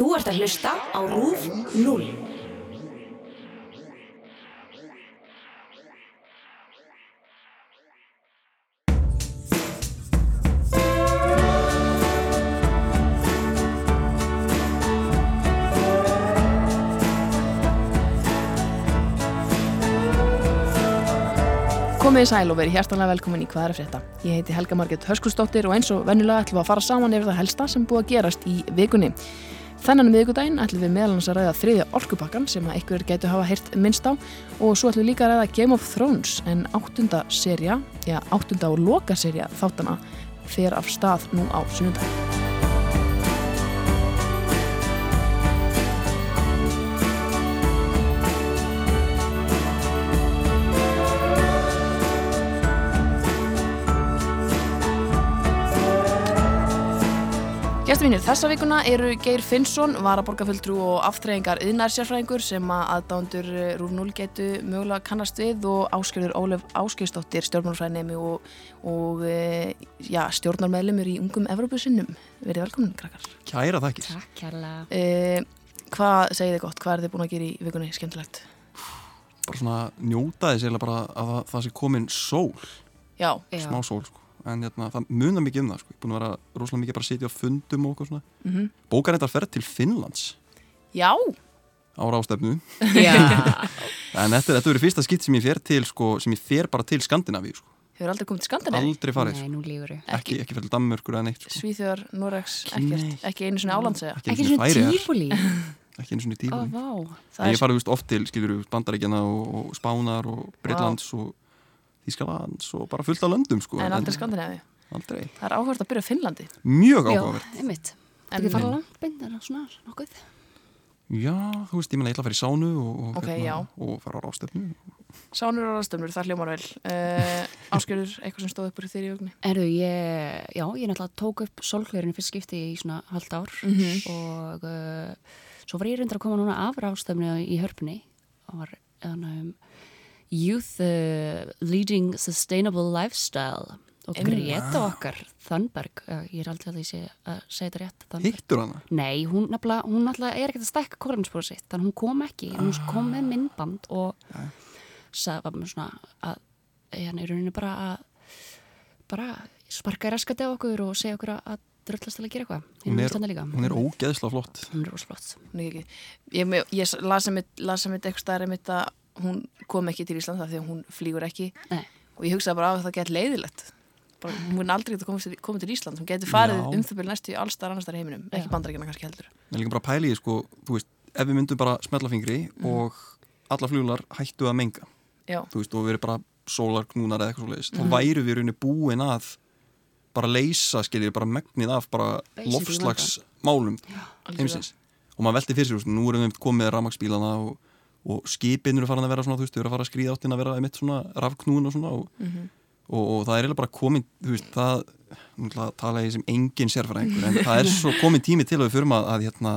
Þú ert að hlusta á RÚF 0. Komið í sæl og verið hjertanlega velkomin í Hvað er að frétta. Ég heiti Helga Marget Höskustóttir og eins og venjulega ætlum við að fara saman yfir það helsta sem búið að gerast í vikunni. Þennan miðugudaginn ætlum við meðal hans að ræða þriðja orkupakkan sem að einhver getur hafa heyrt minnst á og svo ætlum við líka að ræða Game of Thrones en áttunda serja, já áttunda og loka serja þáttana fer af stað nú á sunnundaginn. Gæstuvinir þessa vikuna eru Geir Finnsson, varaborgarfulltrú og aftreyingar yðnarsjárfræðingur sem að aðdándur Rúf 0 getu mögulega kannast við og Áskjörður Ólef Áskjörsdóttir, stjórnmálfræðinemi og, og e, já, stjórnarmeðlumur í ungum Evrópusinnum. Verið velkomin, krakkar. Kæra þakkir. Takk kærlega. E, hvað segir þið gott? Hvað er þið búin að gera í vikunni skemmtilegt? Bara svona njóta þess eða bara að það, það sé komin sól, Já, Já. smá sól sko. En hérna, það munar mikið um það sko. Ég er búin að vera rosalega mikið bara að sitja á fundum og eitthvað svona. mm Bókar þetta ferð til Finnlands já, á rástefnu. Já. En þetta, þetta verið fyrsta skipt sem ég fer til sko, sem ég fer bara til Skandinavíu sko. hefur aldrei komið til Skandinavi? Aldrei farið. Nei, nú lífur þau. Ekki, ekki fyrir Danmörkur eða neitt sko. Svíþjóðar, Noregs, ekkert, ekki einu svona álandsega. Ekki einu svona tífúli. Ekki einu svona Ó, tíma. vá. Ég farið oft til, skiljur við, Bandaríkjana og, og Spánar og Breitlands og Þískalands og bara fullt af löndum sko. en aldrei Skandinavi. Aldrei. Það er áhört að byrja á Finnlandi. Mjög Já, áhugaverð. einmitt. En- Ekki fara langt beint, en svona nokkuð. Já, þú veist, ég menna ég ætla að fara í sánu og, og, Ok, já. og fara á rástefnu Sánur og ráðstöfnur, það hljómar vel. Uh, Áskjörður, eitthvað sem stóð upp úr þér í vögnu? Erðu, ég, já, ég náttúrulega tók upp solglurinn fyrst skipti í svona halvt ár Mhm. og uh, svo var ég reyndar að koma núna af ráðstöfnu í hörpunni og var um, Youth uh, Leading Sustainable Lifestyle og. Greta okkar, Þannberg, ég er aldrei að því sé, að segja þetta rétt, Þannberg. Hittur hana? Nei, hún nefnilega, hún nefnilega er ekkert að stekka kóluninspóra sitt, þannig hún kom ekki, hún kom með myndband og sagði var svona að hérna í rauninni bara að bara sparka í raskati á okkur og segja okkur að, dröllast til að gera eitthvað. Hún er, hún er ógeðslega flott Hún er. Nei, ekki. Ég, ég las að mitt, mitt eitthvað staðar einmitt að hún kom ekki til Ísland þar því að hún flýgur ekki Nei. og ég hugsaði bara að það gett leiðilegt. Bara, hún mun aldrei geta komið til, komið til Ísland. Hún getur farið Já. um það byrja næstu í allstar annars þar heiminum. Ekki Já. bandaríkjana kannski heldur. En líka bara pæli sko, þú veist, ef við myndum bara smetla fingri Mhm. og alla fluglar hættu að menga Já, þú veist, og við erum bara sólarknúnar eða eitthvað svo leiðis, Mhm. þá væru við rauninni búin að bara leysa, skiljið, bara megnið af bara lofslagsmálum og maður velti fyrir sér, þú veist, nú erum við komið með rafmagsbílana og, og skipin eru farin að vera svona, þú veist, við erum að fara að skrýða áttin að vera einmitt svona rafknúin og svona og, Mhm. og, og það er eiginlega bara komin, þú veist, það nú ætla að tala ég sem engin sérfræðingur en það er svo komin tími til að við förum að, að hérna,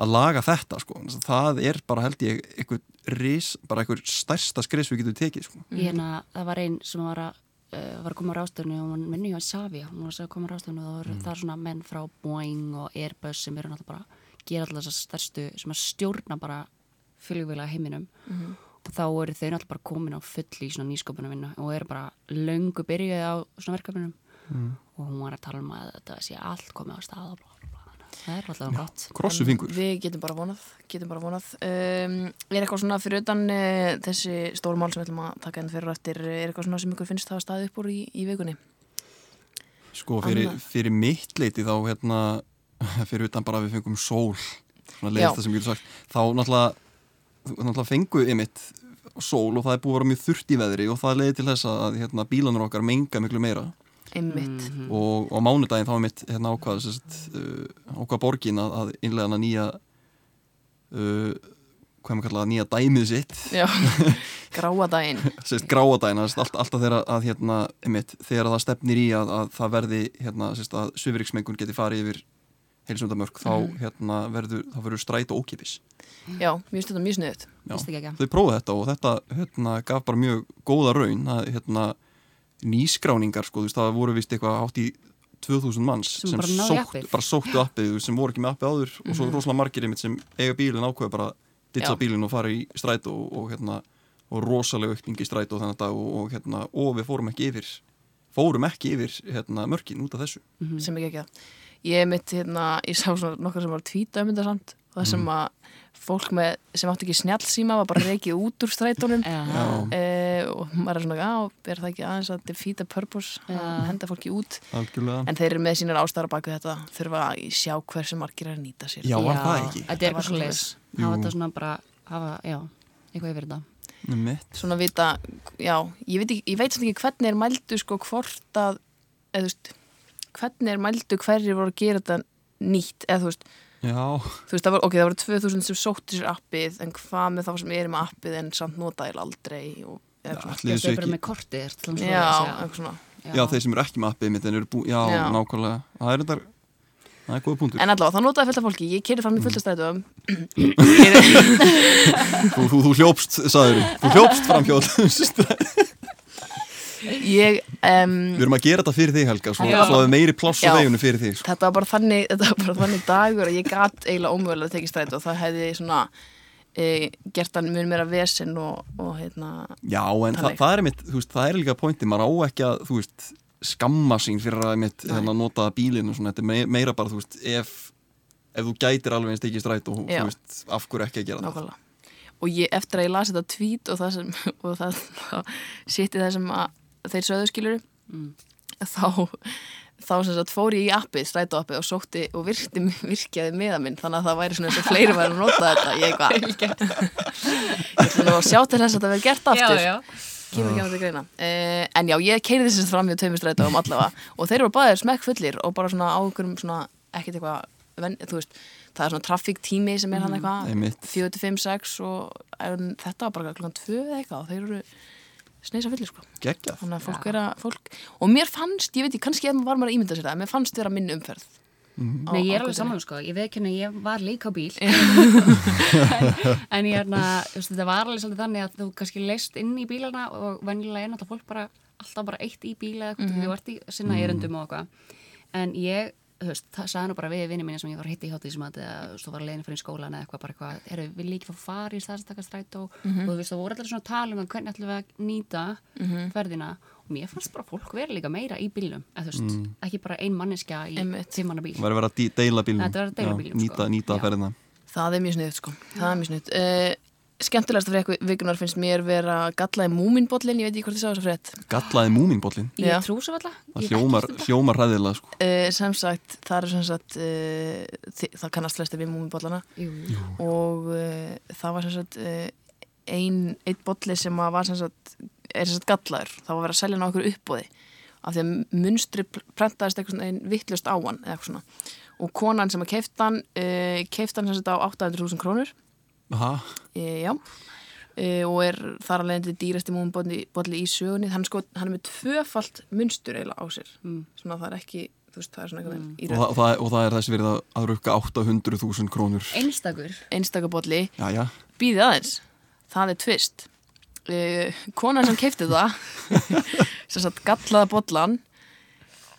að laga þetta sko. það er bara held ég einhver ris, bara einhver stærsta skris við getum tekið sko. Ég hérna, það var einn sem var að uh, var að koma á ráðstöfnu og hún minni hjá Savia, hún var að koma á ráðstöfnu og það voru það er svona menn frá Boeing og Airbus sem eru náttúrulega bara gera alltaf þessar stærstu sem að stjórna bara flugvila heiminum. Og þá eru þau náttúrulega bara komin á full í svona nýsköpunum vinna og eru bara löngu byrjuð á svona verkefnum og hún var að tala um að þetta sé allt komið á stað og bla bla bla. Það er alltaf gott. krossu fingur. Við getum bara vonað, getum bara vonað. Um, er eitthvað svona fyrir utan uh, þessi stóru mál sem við ætlum að taka enn fyrir eftir, er eitthvað svona sem ykkur finnst það staðið upp úr í, í vikunni? sko fyrir, fyrir mitt leiti þá hérna, fyrir utan bara að við fengum sól svona leiðist það sem ég getur sagt þá náttúrulega, náttúrulega fengu ymitt sól og það er búið að vera mjög þurft í veðri og það leiði til þess að hérna, bílanur okkar menga miklu meira Einmitt. Mhm. og á mánudaginn þá er mitt hérna, ákvað, uh, ákvað borgin að, að innlega hana nýja uh, hvað maður kalla það, nýja dæmið sitt Já, gráa daginn. sérst sérst, allt, alltaf þegar að hérna, einmitt, þegar það stefnir í að, að það verði, hérna, sérst, að svifriksmengun geti farið yfir heilsundamörk þá, hérna, verður, þá verður stræt og ókipis. Já, mjög mjög. Já. Veistu ekki ekki? Þau prófaði þetta og þetta, hérna, gaf bara mjög góða raun að, hérna, nýskráningar, sko, þú veist, það voru vist eitthvað hátt í 2000 manns Sem sem, bara í appið. bara sóttu appið sem voru ekki með appið áður og svo rosalega margir einmitt sem eiga bílinn ákveða bara ditsa Já. bílinn og fara í strætó og, og, hérna, og rosalega aukning í strætó þennan dag og, og, hérna, og við fórum ekki yfir fórum ekki yfir hérna, mörkin út af þessu sem ekki ekki það ég mitt hérna, ég sá svona nokkar sem var tvíta um þetta samt. Það sem Mm. að fólk með, sem átti ekki snjallsíma var bara reikið út úr strætónum. Eh, og maður er svona, já, er það ekki aðeins að defeat a purpose, Já. að henda fólki út? Algjörlega. En þeir eru með sínar ástæðar baku þetta þurfa að sjá hversu margir er að nýta sér. Já, var það ekki? Þetta er eitthvað svo leis Jú. Hafa þetta svona bara, hafa, já, eitthvað yfir þetta. Mitt. svona vita, já, ég veit, ekki, ég veit samt ekki hvernig er mældu sko hvort að eða þú veist, hvernig er mældu hverjir voru að gera þetta nýtt? Eða þú veist, Já, þú veist, það var, ok, það voru 2000 sem sóttu sér appið, en hvað með þá sem er með appið en samt notaðil aldrei og Já, þessu Þetta er bara með er dæmis já, eitthvað svona. Já, þeir sem eru ekki með appið mitt en eru bú, já, Já. nákvæmlega. Það er þetta, það er góða punktur. En allavega, það notaði fullt af fólki, ég keiri fram í fullt af strætum Þú, þú, þú hljópst, sagður Þú hljópst fram hjá ég, um, Við erum að gera þetta fyrir þig Helga Svo, að við meiri pláss á vegunum fyrir þig sko. þetta var bara þannig þetta var bara þannig dagur að ég gat eiginlega ómögulega að tekið strætu og það hefði svona e, gert hann mun meira vesen og, og hérna Já, en það, Þannig. það er mitt, þú veist, það er líka pointi. Maður á ekki að, þú veist, skamma sín fyrir að mitt, hérna, nota bílinn og svona. Þetta er me- meira bara, þú veist, ef ef þú gætir alveg eins tekið stræt og Já. þú veist, af hverju ekki að gera nákvæmlega. Og ég, eftir að ég las þetta tweet og það sem og það, það sýtti það sem að þeir sögðu skilur Mm. þá þá sem sagt fór ég í appið, strætó appið og sótti og virkti, virkjaði meða minn þannig að það væri svona eins og fleiri væri að nota þetta. Ég eitthvað að sjá til þess að þetta verði gert aftur. já. kemur ekki að þetta greina. Uh, en já, ég keiri þess að fram hjá tveimur strætóum allavega. Og þeir eru báðir smekk fullir og bara svona á einhverjum svona ekkert eitthvað ven- þú veist, það er svona trafiktími sem er hann eitthvað. Einmitt. 4, 5, 6 og en þetta var bara klokkan 2 eða eitthvað og þeir eru sneisa fullir sko. Geggjað. Þannig að fólk er að fólk og mér fannst, ég veit ekki, kannski var maður að ímynda sér það mér fannst vera minni umferð. Á- Nei, ég er alveg saman sko, ég veit ekki ég var líka á bíl. En ég er hérna, þú veist, þetta var alveg svolítið þannig að þú kannski leist inn í bílana og venjulega er náttúrulega fólk bara alltaf bara eitt í bíla eða eitthvað, Mhm. þú ert í sinna erundum og eitthvað. En ég, veist, það sagði nú bara við vinni mína sem ég var að hitta í eða þú veist, þú var leiðin fyrir skólan eða eitthvað bara eitthvað eru við líka fá fara í staðstakka strætó Mhm. og þú veist, það voru allir svona að tala um að hvernig ætlum við að nýta Mhm. ferðina og mér fannst bara fólk vera líka meira í bílum eða þú veist, ekki bara ein manneskja í tímanna bíl verður að vera að deila Þetta verður að deila Já, bílnum, Nýta, sko. nýta Já. ferðina það er mjög sniðut sko, það er mjög sniðut uh, skemmtilegast frétt vikunar finnst mér vera gallaði múminbollin, ég veit ekki hvort ég sá þess að frétt. Gallaði múminbollin Ég trú svo alltaf Það hljómar, hljómar hræðilega sko. uh, sem sagt, það er sem sagt uh, það kannast flesti við múminbollana. Jú. og uh, það var sem sagt uh, ein, einn bolli sem að var sem sagt, er sem sagt gallaður. Það var verið að selja hann á okkur uppbóði af því að munstri pr- prentaðist eitthvað svona einn vittlust á hann eða eitthvað svona. Og konan sem að keift hann uh, keift hann sem sagt á 800.000 krónur e, já. E, og er þar alveg endur dýrasti múmbolli bolli í sögunni. Hann, sko, hann er með tvöfalt munstur eiginlega á sér. Mm. svona það er ekki veist, það er í og, það, og, það, og það er þessi verið að, að rukka 800.000 krónur. Einstakur. Já, býðið aðeins, það er tvist. Uh, konan sem keipti það sem sagt gallaða bollan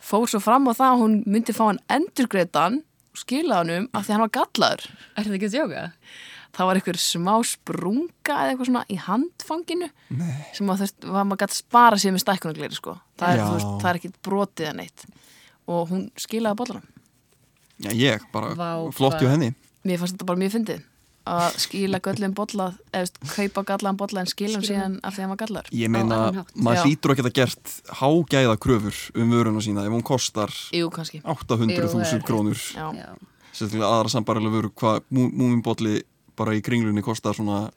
fór svo fram á það að hún myndi fá hann endurgreitan og skila hann um af því að hann var gallaður. Er það ekki að sjóka? Það var einhver smá sprunga eða eitthvað svona í handfanginu Nei. sem að veist, var maður gætt spara sér með stækkunagleiri sko. Það er, veist, það er ekki brotið en eitt og hún skilaði bollanum. Já ég, bara Vá, flott hjá henni. Mér fannst þetta bara mjög fyndið að skila göllum bolla eða kaupa gallaðan bolla en skila hann Skila síðan af því að hann var gallar Ég Á meina, maður hlýtur ekki að gert hágæða kröfur um vöruna sína ef hún kostar Jú, kannski. 800.000 Jú, krónur. Já. Já. sérstaklega aðra sambarilega vöru hvað múminbolli bara í kringlunni kostar svona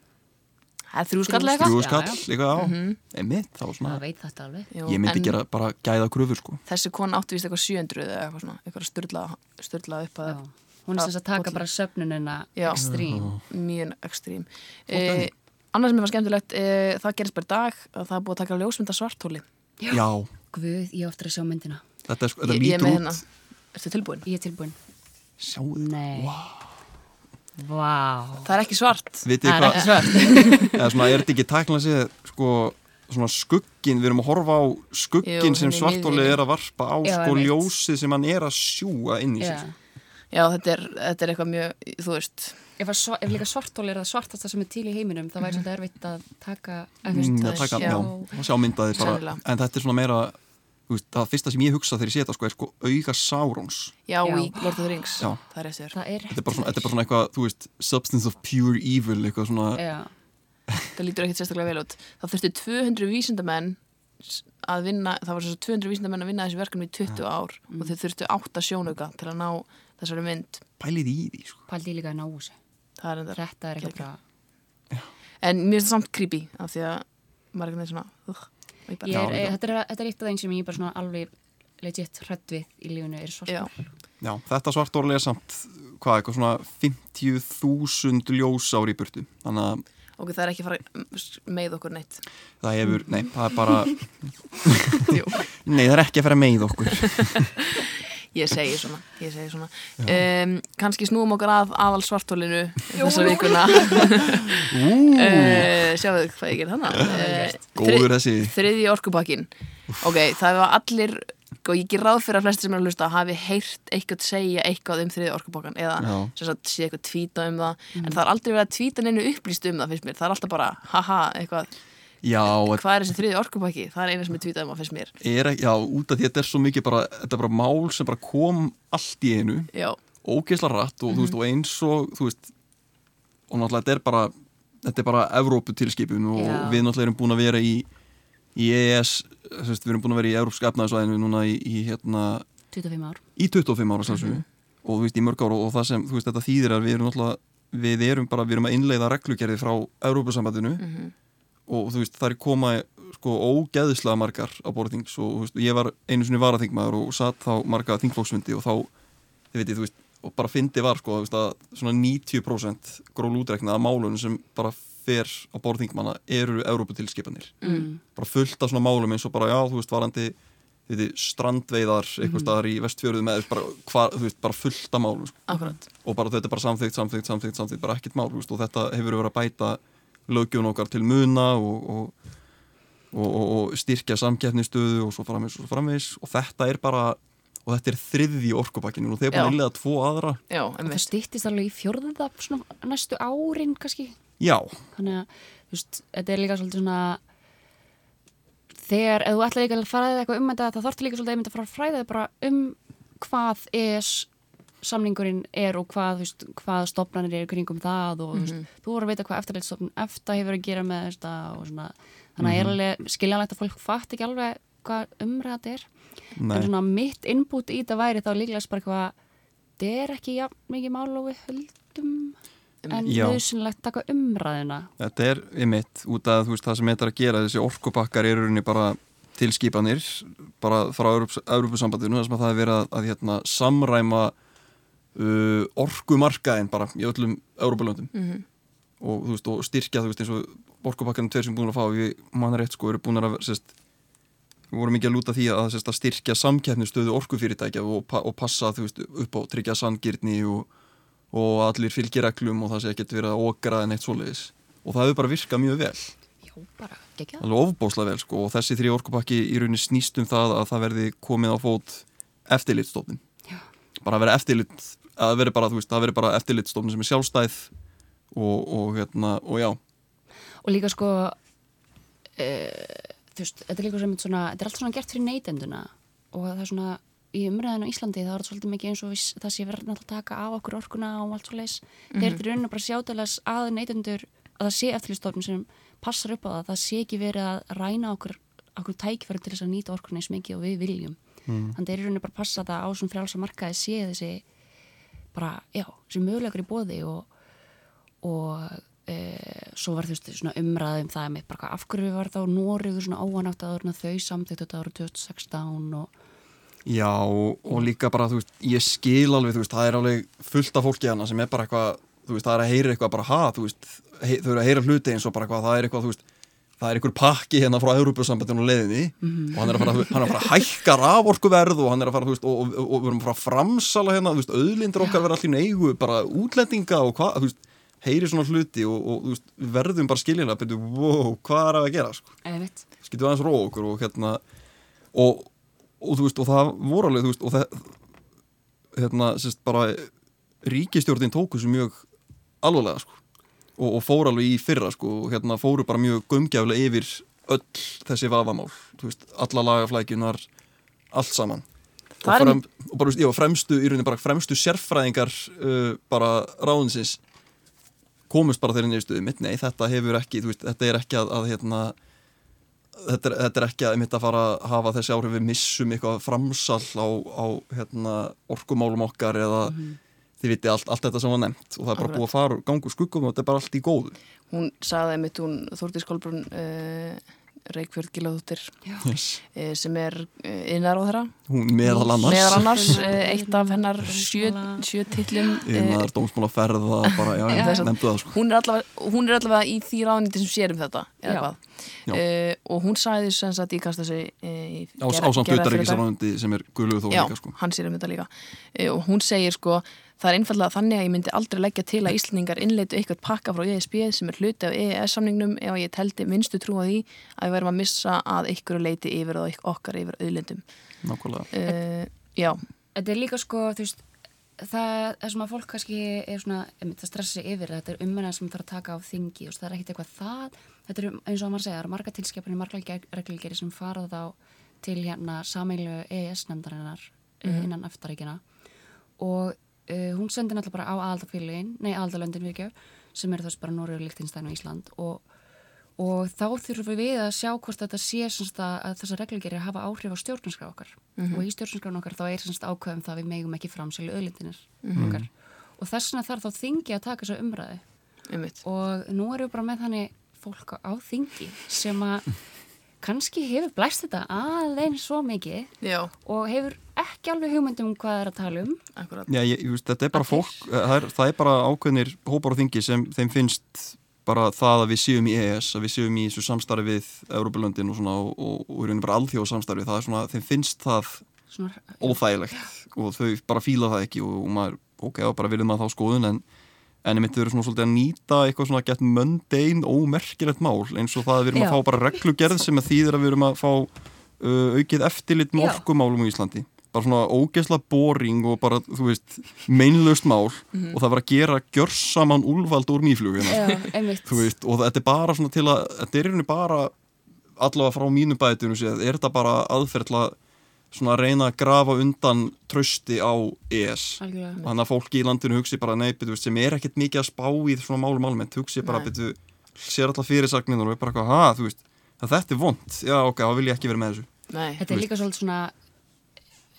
Það er þrjú skall eitthvað þrjú Já, skall, já. eitthvað á Mhm. einmitt, þá svona þetta ég myndi gera bara gæða kröfur sko. Þessi kon átti vist eitthvað 700 eða eitthvað svona eitthvað styrla, styrla upp að Já. Hún er þess að taka bara söfnunina Já. ekstrím mjög ekstrím eh, Annars sem er skemmtilegt eh, það gerist bara í dag að það er búið að taka ljósmynda svartóli já, Guð, ég á eftir að sjá myndina. Þetta, er, sko- þetta Ég, ég er út hérna. Ertu tilbúin? Ég er tilbúin. Sjáu Nei Vá. Það er ekki svart. Vitið Það er hvað, ekki svart. Eða svona er þetta ekki tækla sig sko, svona skuggin, við erum að horfa á skuggin Jú, sem hann í svartóli miðjunni. er að varpa á Já, sko ljósið sem hann er að sjúga inn í Já. sig Já, þetta er, þetta er eitthvað mjög, þú veist. Ef, sva, ef líka svartól er það svartasta sem er til í heiminum þá væri svolítið erfitt að taka að, Mm, að taka, sjá- já, að sjá myndaði bara, en þetta er svona meira veist, það fyrsta sem ég hugsa þegar ég sé þetta sko er sko auga Saurons. Já, Já. í Lord of the Rings. Já. Það er er þetta er bara svona, þetta er bara svona eitthvað, þú veist substance of pure evil, eitthvað svona Já, Það lítur ekkert sérstaklega vel út. Það þurfti 200 vísindamenn að vinna, það var svo 200 vísindamenn að vinna þessi verkefni í 20 ár og þeir þurftu 8 sjónauka til að ná þessari mynd. Pælið í því sko. pældi ég líka að ná þessu. Er Þetta er eitthvað bara En mér finnst það samt creepy af því að maður er svona uh, er, já. Þetta er, þetta er eitt af þeim sem ég bara svona alveg legit hrætt við í lífunu er svartól Já, já, þetta svartóli er samt hvað, eitthvað svona 50.000 ljós ári í burtu. Þannig að ok, það er ekki að fara með okkur neitt. Það hefur, nei, það er bara nei, það er ekki að fara með okkur Ég segi svona, ég segi svona. Um, Kanski snúum okkar að aðal svartólinu þessa vikuna. Uh, þið hvað ég ger þannig uh, góður þessi. Þriði orkupakkin Ok, það var allir og ég ger ráð fyrir að flesti sem er að hlusta hafi heyrt eitthvað segja eitthvað um þriði orkupakkan eða Já. sem sagt sé eitthvað tvíta um það. En það er aldrei verið að tvíta neinu upplýst um það finnst mér, það er alltaf bara haha eitthvað, já, hvað er þessi þriði orkupakki? Það er eina sem er tvítað um það finnst mér. Er já, út af því að þetta er svo mikið bara, þetta er bara mál sem bara kom allt í einu. Já, ógeðsla rætt og, þú veist, og eins og þú veist, og náttúrulega þetta er bara þetta er bara Evrópu tilskipun og Já. við náttúrulega erum búin að vera í í EES, þú veist, við erum búin að vera í Evrópska efnaðisvæðinu núna í, í hérna 25 ár. í 25 ára sannsögu og þú veist, í mörg ára og það sem, þú veist, þetta þýðir að við erum náttúrulega við erum bara, við erum að innleiða reglugerði frá Evrópusambandinu og þú veist, það er koma sko ógeðislega margar á borðings og veist, ég var einu sinni varaþingmaður og satt þá marga þingflóksfundi og þá, þið veitir, þú veist, og bara fyndi var sko, veist, að svona 90% gról útrekna af málunum sem bara fer á borðingmanna eru Evróputilskipanir mm. bara fullt af svona málum eins og bara, já, þú veist, varandi þið veitir, strandveiðar eitthvað staðar í vestfjörðu með bara, hva, þú veist, bara fullt af málum sko. og bara þetta er bara samþygt, samþygt, samþygt, samþygt bara ekkert mál, og þetta hefur verið að bæta löggjum okkar til muna og, og, og, og, og styrkja samkeppnistöðu og svo framvis og svo framvis og þetta er bara og þetta er þriðji orkupakkinu og þeir búin að innlega tvo aðra. Já, og það stýttist alveg í fjórða svona næstu árin kannski? Já, þannig að þú veist, þetta er líka svolítið svona þegar, ef þú ætlaði ekki að fara eitthvað um þetta það þarftu líka svolítið einmitt að fara að fræða þig bara um hvað ES samningurinn er og hvað, þú veist, hvað stopnarnir eru kringum það og þú veist, þú voru að vita hvað eftirleitstofnun eftir hefur að gera með þetta og svona, þannig að ég er alveg skiljanlegt að fólk fatt ekki alveg hvað umræða þetta er. Nei, en svona mitt input í þetta væri þá líklegast bara eitthvað þetta er ekki jafn mikið mál og við höldum en Já. nöðsynlegt taka umræðina þetta er ymitt út af veist, það sem þetta er að gera þessi orkupakkar eru rauninni bara tilskipanir bara frá Europasambandinu þar sem að það er verið að, að hérna, samræma uh, orkumarkaðin bara í öllum Europalöndum Mhm. og, þú veist, og styrkja þú veist eins og orkupakkarnir tveir sem búin að fá við manna rétt sko eru búin að sérst, við vorum ekki að lúta því að, sérst, að styrkja samkeppnistöðu orkufyrirtækja og, pa og passa þú veist upp á tryggja sangirni og, og allir fylgireglum og það sé ekkert verið að okra en eitt svoleiðis. Og það hefur bara virkað mjög vel. Alveg ofbóslega vel sko og þessi þrjí orkupakki í rauninni snýst um það að það verði komið á fót eftirlitstofnin bara að vera eftirlit að það verði bara, þú veist, það verði bara eftirlitstofnin sem er sjálfstæð og, og hérna, og já. Og líka sko e, þú veist, þetta er líka sem svona, þetta er allt svona gert fyrir neytenduna. Og það er svona í umræðinu á Íslandi það þetta svolítið mikið eins og viss, það sé verið að taka af okkur orkuna og allt svo leis þeir eru rauninu bara sjátæðilegs að neytendur að það sé eftirlýstofn sem passar upp á það það sé ekki verið að ræna okkur okkur tækifæri til þess að nýta orkuna eins mikið og við viljum. Mm. þannig þeir eru rauninu bara að passa það á svona frjálsa markaði sé þessi bara, já, þessi mögulegur í bóði og og e, svo var þú veist umræðum það með bara af hverju var þá Nóriður svona óanátt að þau samþýtt þetta ára 2016 og Já, og, líka bara, þú veist, ég skil alveg, þú veist, það er alveg fullt af fólki hana sem er bara eitthvað, þú veist, það er að heyra eitthvað bara, ha, þú veist, þau eru að heyra hluti eins og bara eitthvað, það er eitthvað, þú veist, það er einhver pakki hérna frá Európusambandinu á leiðinni og hann er að fara, er að fara að hækka raforkuverð og hann er að fara, þú veist, og, og, og við erum að fara að framsala hérna, þú veist, auðlindir okkar verða allir eigu, bara útlendinga og hvað, þú veist, heyri svona hluti og, og þú veist, verðum bara skiljanlega betur, wow, hvað er að gera sko. Einmitt. skiltum aðeins róa okkur og hérna og, og þú veist, og það voru alveg, þú veist, og það hérna, sérst, bara ríkistjórnin tóku þessu mjög alvarlega, sko og, og fóru alveg í fyrra, sko hérna fóru bara mjög gumgjaflega yfir öll þessi vafamál, veist alla lagaflækjunar, allt saman. Og, frem, og bara, já, fremstu í rauninni bara fremstu sérfræðingar uh, bara ráðinsins komust bara þeirri niðurstöðu mitt, nei, þetta hefur ekki, veist, þetta er ekki að, að hérna þetta er, þetta er ekki að mitt að fara að hafa þessi áhrif við missum eitthvað framsal á, á hérna, orkumálum okkar eða þið viti allt, allt þetta sem var nefnt. Og það er bara Akkurat. búið að fara gangu skuggum og þetta er bara allt í góðu. Hún sagði einmitt hún Þórtís Kolbrún uh, Reykjörð Gílaðúttir yes. uh, sem er uh, innar á þeirra hún meðal annars. Meðal annars uh, eitt af hennar sjö, sjö tillum innar dómsmála ferða bara, já, já, nefndu það sko. Hún, er allavega, hún er allavega í því ráðnýtti sem sér um þetta uh, og hún sagði sem sagt í kasta sig uh, á, á samt utaríkisaránandi sem er guðlugu þó líka sko. hann sér um þetta líka. Uh, og hún segir sko það er einfallega þannig að ég myndi aldrei leggja til að Íslandingar innleitu eitthvað pakka frá ESB sem er hluti af EES-samningnum ef ég teldi minnstu trú á því að við verðum að missa að ykkur leiti yfir og okkar yfir auðlindum. Nákvæmlega. Uh, Já, Þetta er líka sko, þú veist, það er sem að fólk kannski er svona, einmitt, það stressi yfir, þetta er ummennar sem þarf að taka á þingi, veist, það er ekkit eitthvað það, þetta er um, eins og að maður segja, það eru marga tilskipinni, marga reglugeri sem fara þá til hérna sameilu EES-nefndarinnar mm innan eftaríkina og uh, hún sendir náttúrulega bara á aðaldafélagin, nei aðaldalöndin við ekki, sem eru þess bara Norður, Líktinstæn og Ísland. Og og þá þurfum við að sjá hvort þetta sé semst að, þessar reglugeri hafa áhrif á stjórnarskrá okkar. Og í stjórnarskrán okkar þá er semst ákveðum það að við megum ekki framsælu öðlindinir okkar. Og þess vegna þarf þá þingi að taka þessa umræði einmitt. Og nú erum við bara með þannig fólk á þingi sem að kannski hefur blæst þetta aðeins svo mikið Já, og hefur ekki alveg hugmyndum um hvað það er að tala um. Akkurat. Já, ég, ég þetta er bara fólk, það er, það er bara ákveðnir hópar á þingi sem þeim finnst bara það að við séum í EES, að við séum í þessu samstarfi við Európa-löndin og svona og, og, og í rauninni bara alþjóð samstarfi, það er svona, þeim finnst það svona, óþægilegt og þau bara fíla það ekki og, og maður, ok, þá bara viljum maður þá skoðun en, en ég myndi verið svona svolítið að nýta eitthvað svona gett möndein ómerkilegt mál eins og það að við erum Já. að fá bara reglugerð sem að þýðir að við erum að fá uh, aukið eftirlit með orkumálum í Íslandi bara svona ógeðsla boring og bara, þú veist, meinlaust mál og það var að gera gjörsaman úlfald úr mýflugina þú veist, og þetta er bara svona til að þetta er í rauninni bara allavega frá mínu bætinu séð, er þetta bara aðferð til að svona reyna að grafa undan trösti á ES. Algjörlega. Þannig að fólki í landinu hugsi bara nei, betur, sem er ekkert mikið að spá í svona málum almennt, hugsi bara, Nei. betur, sér alltaf fyrirsagnir og er bara eitthvað, ha, þú veist að þetta er vond, já ok, þá vil ég ekki vera með þessu. Nei, Þetta er líka svolítið svona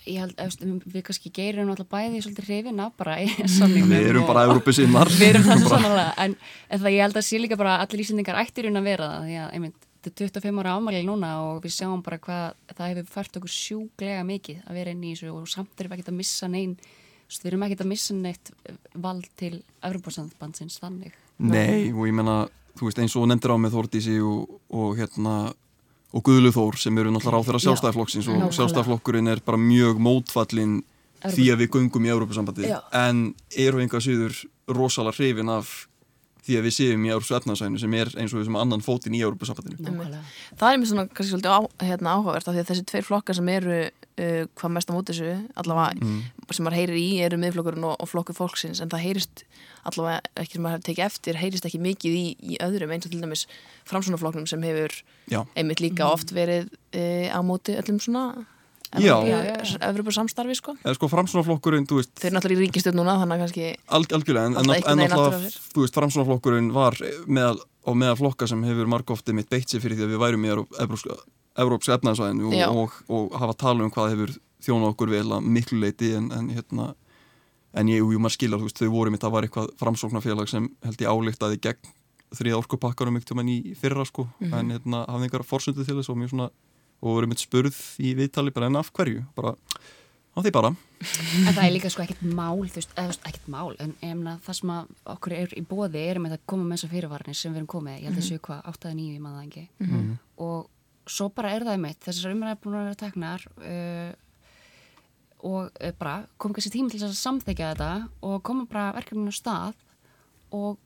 ég held, efst, við kannski geirum alltaf bæði svolítið hrifin af bara samningnum við erum bara Európusinnar Við erum það sannlega en, en það ég held að sé líka bara allir íslendingar ættir hún að vera það því að einmitt, þetta er 25 ára ámæli núna og við sjáum bara hvað það hefur fært okkur sjúglega mikið að vera inn í þessu og samt erum við ekkert að missa neinn við erum ekkert að missa neitt vald til Evropasambandsins þannig. Nei, og ég menna, þú veist, eins og nefndir á með Þórdísi og, og hérna og Guðlu Þór sem eru náttúrulega ráð þeirra Já, sjálfstæðarflokksins og nákvæmlega. sjálfstæðarflokkurinn er bara mjög mótfallin því að við göngum í Európa-sambandi en eru einhvað síður rosalega hrifin af því að við séum í Európsu efnaðsæðinu sem er eins og við sem annan fótinn í Európa-sambandinu Nákvæmlega. það er mér svona kannski svolítið á, hérna, áhugavert af því að þessi tveir flokkar sem eru uh, hvað mest á móti þessu allavega Mm. sem maður heyrir í eru miðflokkurinn og, og flokkur fólksins en það heyrist allavega ekki sem maður hefur tekið eftir heyrist ekki mikið í, í öðrum eins og til dæmis framsunaflokknum sem hefur Já, einmitt líka oft verið uh, á móti öllum svona. Evropa samstarfi sko. Eða sko framsunaflokkurinn, þeir eru náttúrulega í ríkistjórn núna þannig að kannski Alg, algjörlega, en, en, en náttúrulega, og framsunaflokkurinn var meðal, á meðal flokka sem hefur margófti mitt beitt sér fyrir því að við værum í Evrópska efnaðsvæðinu og, og, og hafa tala um hvað hefur þjónað okkur vel að miklu leiti en, en hérna, en ég, jú, maður skilja, þú veist, þau voru mitt að var eitthvað framsóknarfélag sem held ég álíktaði gegn þriða orkupakkarum ykkur mann í fyrra, sko, en hérna hafði einhverja forsöndu til þess og mjög svona, og voru mitt spurð í viðtali bara en af hverju, bara, á því bara, En það er líka sko ekkert mál, þú veist, eða ekkert mál, en emna, það sem að okkur er í bóði er með að koma með þessar fyrirvarnir sem við erum komið, ég held að séu hvað, 8-9 í maður það ekki. Og svo bara er það mitt, þessar umræðar búin að vera teknar uh, og uh, bara kom kannski tími til þess að samþekja þetta og koma bara verkefninu á stað og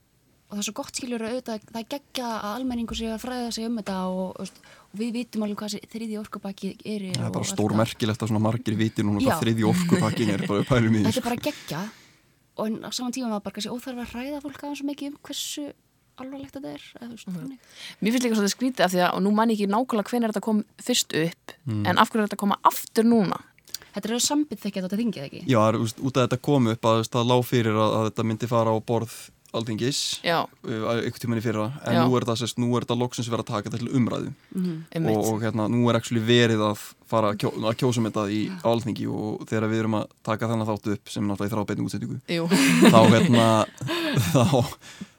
og það er svo gott skiljur að auðvitað það er geggja að almenningu sé að fræða sig um þetta og, og, og við vitum alveg hvað þriði orkupakki er Það er bara stór merkilegt að svona margir viti núna hvað Já. þriðji orkupakkin er bara pælum í þetta er bara geggja og en á saman tíma var bara kannski óþarf að hræða fólk aðeins mikið um hversu alvarlegt þetta er eða, veist, þannig. Mér finnst líka svolítið skrítið af því að, og nú man ég ekki nákvæmlega hvenær þetta kom fyrst upp, en af hverju er þetta koma aftur núna? Þetta er sambið þekkja þetta þingið ekki Já, það er, út af þetta kom upp að það lág fyrir að, að þetta myndi fara á borð Já, ykkur tímann í fyrra, en Já. nú er er þetta loksins verið að taka þetta til umræðu einmitt. og, og hérna, nú er actually verið að fara að, kjó, að kjósum þetta í álþingi og þegar við erum að taka þennan þáttu upp sem náttúrulega í þrábeiting útsettingu þá hérna þá,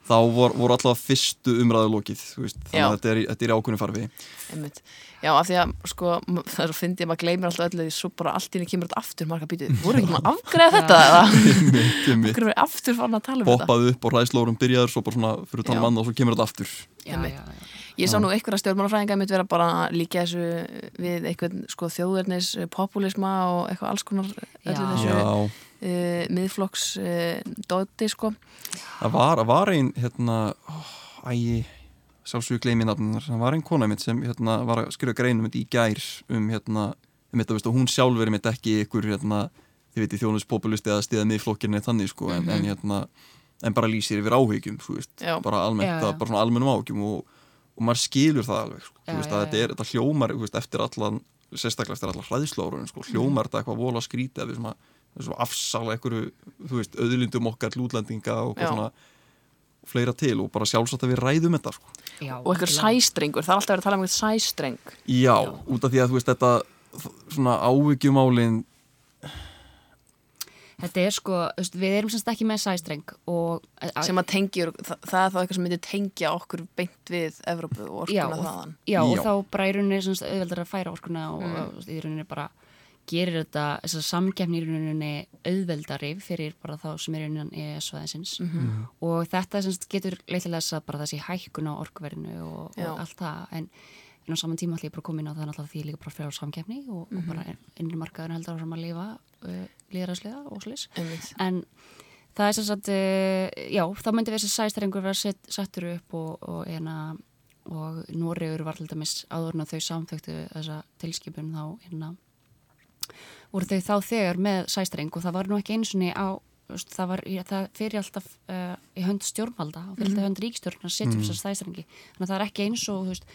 þá vor, voru alltaf fyrstu umræðu lokið þú veist, þannig Já. að þetta er, í- þetta er í ákveðinu farfi einmitt. Já, af því að, sko, það er svo fyndið að maður gleymir alltaf öllu því svo bara allt í henni kemur þetta aftur marga býtið. Voru ekki maður að afgreða þetta Hvernig er aftur fann að tala um þetta? poppaði upp og ræðslórum byrjaður svo bara svona fyrir utan Já. mann og svo kemur þetta aftur já, Einmitt. já, já. Ég sá nú einhverja stjórnmálafræðinga mitt vera bara að líka þessu við einhvern sko þjóðverðnis populisma og eitthvað alls konar öllu þessu uh, miðflokks uh, dóti sko. það var, var ein hérna, ó, æ sjálfsögur gleymi nafnunar, það var ein kona mitt sem hérna, var að skrifa greinum í gær um hérna, um þetta, veist, og hún sjálf er mitt ekki ykkur, hérna, þið veit, þjónuspopulisti eða stiða miðflokkinni þannig, sko, en, en hérna en bara lýsir yfir áhyggjum, þú veist Já. bara almennt, Já, já. það bara svona almennum áhyggjum og, og maður skilur það alveg, sko, Já, þú veist, já, að þetta er, þetta hljómar, þú veist, eftir allan sérstaklega eftir allar hræðslórun, sko, hljómar þetta eitthvað vola skrítið, við að sem að afsala einhverju, þú veist, auðlindum okkar til útlendinga og svona fleira til og bara sjálfsagt að við ræðum þetta sko. Já, og eitthvað sæstrengur, það er alltaf verið að tala um eitthvað sæstreng. Já, út af því að þú veist þetta svona áhyggjumálin Þetta er sko, við erum semst ekki með sæstreng og sem að tengjur, það, það er þá eitthvað sem myndir tengja okkur beint við Evrópu og já, orkuna og, þaðan já, og Já. þá bara í rauninni semst auðveldar að færa orkuna og, Mm. og í rauninni bara gerir þetta, þess að samgefni í rauninni auðveldari fyrir bara þá sem er innan ES-svæðinsins Mhm. og þetta semst getur leitlega þess að bara þessi hækkun á orkuverðinu og, Já. og allt það en en á saman tíma ætlum ég bara að koma inn á það náttúrulega því ég líka bara fyrir á samkeppni og, Mhm. og bara innri markaður heldur áfram að lifa uh, líðræðslega og slis en það er sem sagt uh, já, þá myndi þessi sæstrengur vera sett, settur upp og, og, ena, og Noregur var til dæmis áður en að þau samþöktu þessa tilskipun þá ena, voru þau þá þegar með sæstreng og það var nú ekki einsunni á þú veist, það, var, það fyrir alltaf uh, í hönd stjórnvalda og fyrir alltaf hönd ríkstjórn að setja upp þessar sæstrengi þannig að það er ekki eins og þú veist,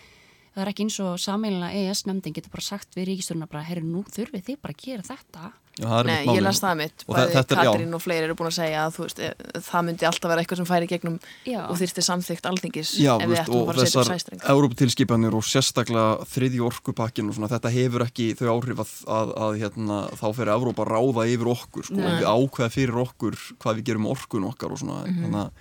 það er ekki eins og sammeilina ES-nefndin getur bara sagt við ríkistjórna bara, herru, nú þurfið þið bara að gera þetta Já, það er Nei, ég las það mitt, Og bæði þetta er- já. Katrín og fleiri eru búin að segja að þú veist, eh, það myndi alltaf vera eitthvað sem færi gegnum Já. og þyrfti samþygt alþingis Já, ef þú við veist, ættum að og fara að setja upp þessar sæstreng Európatilskipanir og sérstaklega þriðji orkupakkin og svona, þetta hefur ekki þau áhrif að, að, að hérna, þá fyrir Európa að ráða yfir okkur, sko, við ákveða fyrir okkur hvað við gerum orkun okkar og svona, Mhm. þannig að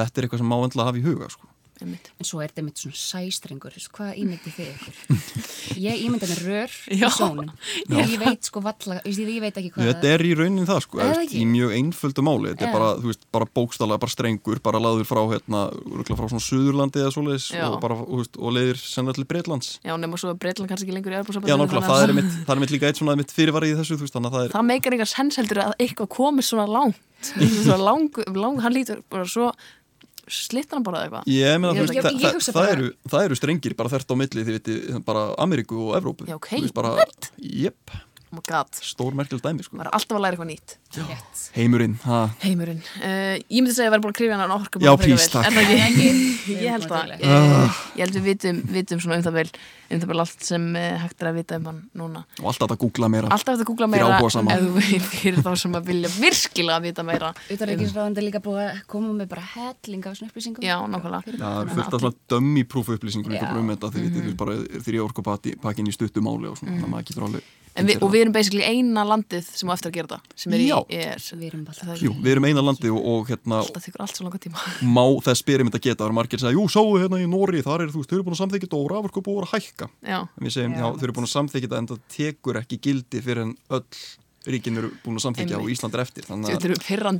þetta er eitthvað sem má endla að hafa í huga, sko. Einmitt. En svo er þetta mitt svona sæstrengur, hvað ímyndi þið ykkur? Ég ímyndi með rör í Já. sjónum. Ég veit sko valla, ég, ég veit ekki hvað Þetta er í raunin það, sko, Er ekki? í mjög einföldu máli, þetta Já. er bara, þú veist, bara bókstallega, bara strengur, bara laður frá, hérna, frá svona Suðurlandi eða svoleiðis Já. og bara, þú veist, og leiðir sennilega til Breitlands. Já, nema svo Breitland kannski ekki lengur í Já, Erbúrsabandinu nákvæmlega, það er mitt, það er mitt líka eitt svona mitt fyrirvarið í þessu, þú veist, þannig að það er, það meikar einhver sens heldur að eitthvað komi svona langt svona lang, lang, hann lítur bara svo slittar hann bara eða eitthvað Ég meina, Ég þú veist, það, ég hugsa það, það, bara- eru, það eru strengir bara þert á milli, þið viti, bara Ameríku og Evrópu. Já, ok, Þú veist, bara, what? Jep, oh my god, stór merkild dæmi, sko. maður er alltaf að læra eitthvað nýtt Rétt. Heimurinn, ha, heimurinn, uh, ég myndi segja að vera búin að krifja hann orku Já, please, takk. er það ég held það Við uh, ég held við vitum, vitum svona um það vel um það vel allt sem uh, hægt er að vita um hann núna og alltaf að googla meira. alltaf að googla meira áhugasama. ef þú fyrir þá sem að vilja virkilega vita meira Utanríkisráðandi líka búið að koma með bara helling af svona upplýsingum. Já, nákvæmlega. Það er fullt af svona dummy proof upplýsingur líka Já. bara um þetta, þið viti, þú veist, bara þrjá orkupakkin í stuttumáli og svona, þannig að maður getur alveg... en við, og við erum basically eina landið sem á eftir að gera það sem er í. ES Við erum Jú, við erum eina landi og, og hérna, alltaf tekur allt svo langa tíma má þess byrjum þetta geta, það eru margir að segja, jú, sáu hérna í Nóri, þar er, þú veist, þau eru búin að samþykja þetta og raforku búin að hækka. Já, En við segjum, já, Já. þau eru búin að samþykja þetta en það tekur ekki gildi fyrir en öll ríkin eru búin að samþykja og Ísland er eftir. Þannig að,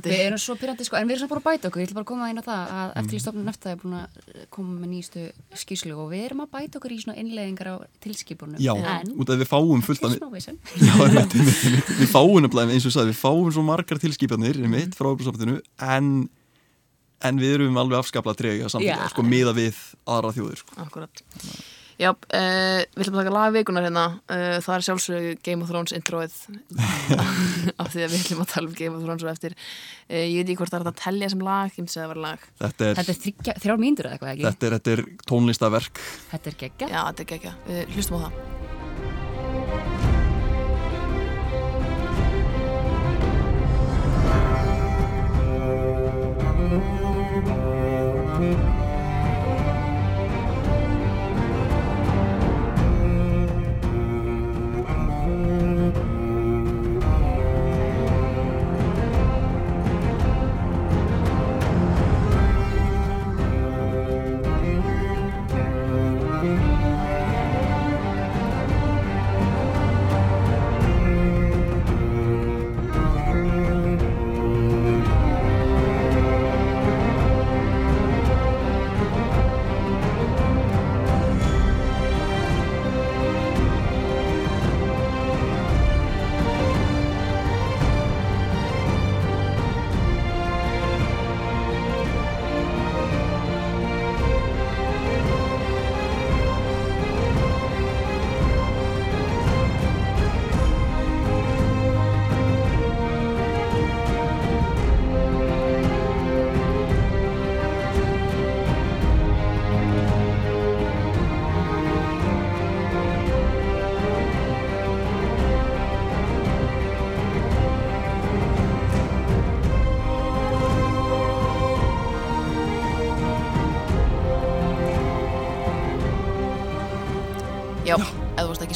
Við erum svo pyrrandi sko, en við erum svo bara að bæta okkur, ég ætla bara að koma inn á það að eftir í stofnun eftir það er búin að koma með nýjastu skýrslu og við erum að bæta okkur í svona innleiðingar á tilskipunum. já, en út af við fáum fullt af... Já, einmitt, einmitt. við fáum nefnilega, eins og sagði, við fáum svo margar tilskipanir, einmitt, frá Európa-sambandinu, en en við erum alveg afskaplega trega samfélag, Já. sko, miða við aðra þjóðir sko. Akkurat Já, uh, við ætlum að taka lag vikunar hérna. Uh, það er sjálfsög Game of Thrones introið. Af því að við ætlum að tala um Game of Thrones og eftir. Uh, ég veit ekki hvort það er að telja sem lag ég myndi að það var lag. Þetta er, Þetta er þrjár mínútur eða eitthvað ekki? þetta er, þetta er tónlistaverk Þetta er geggja. Já, þetta er við hlustum á það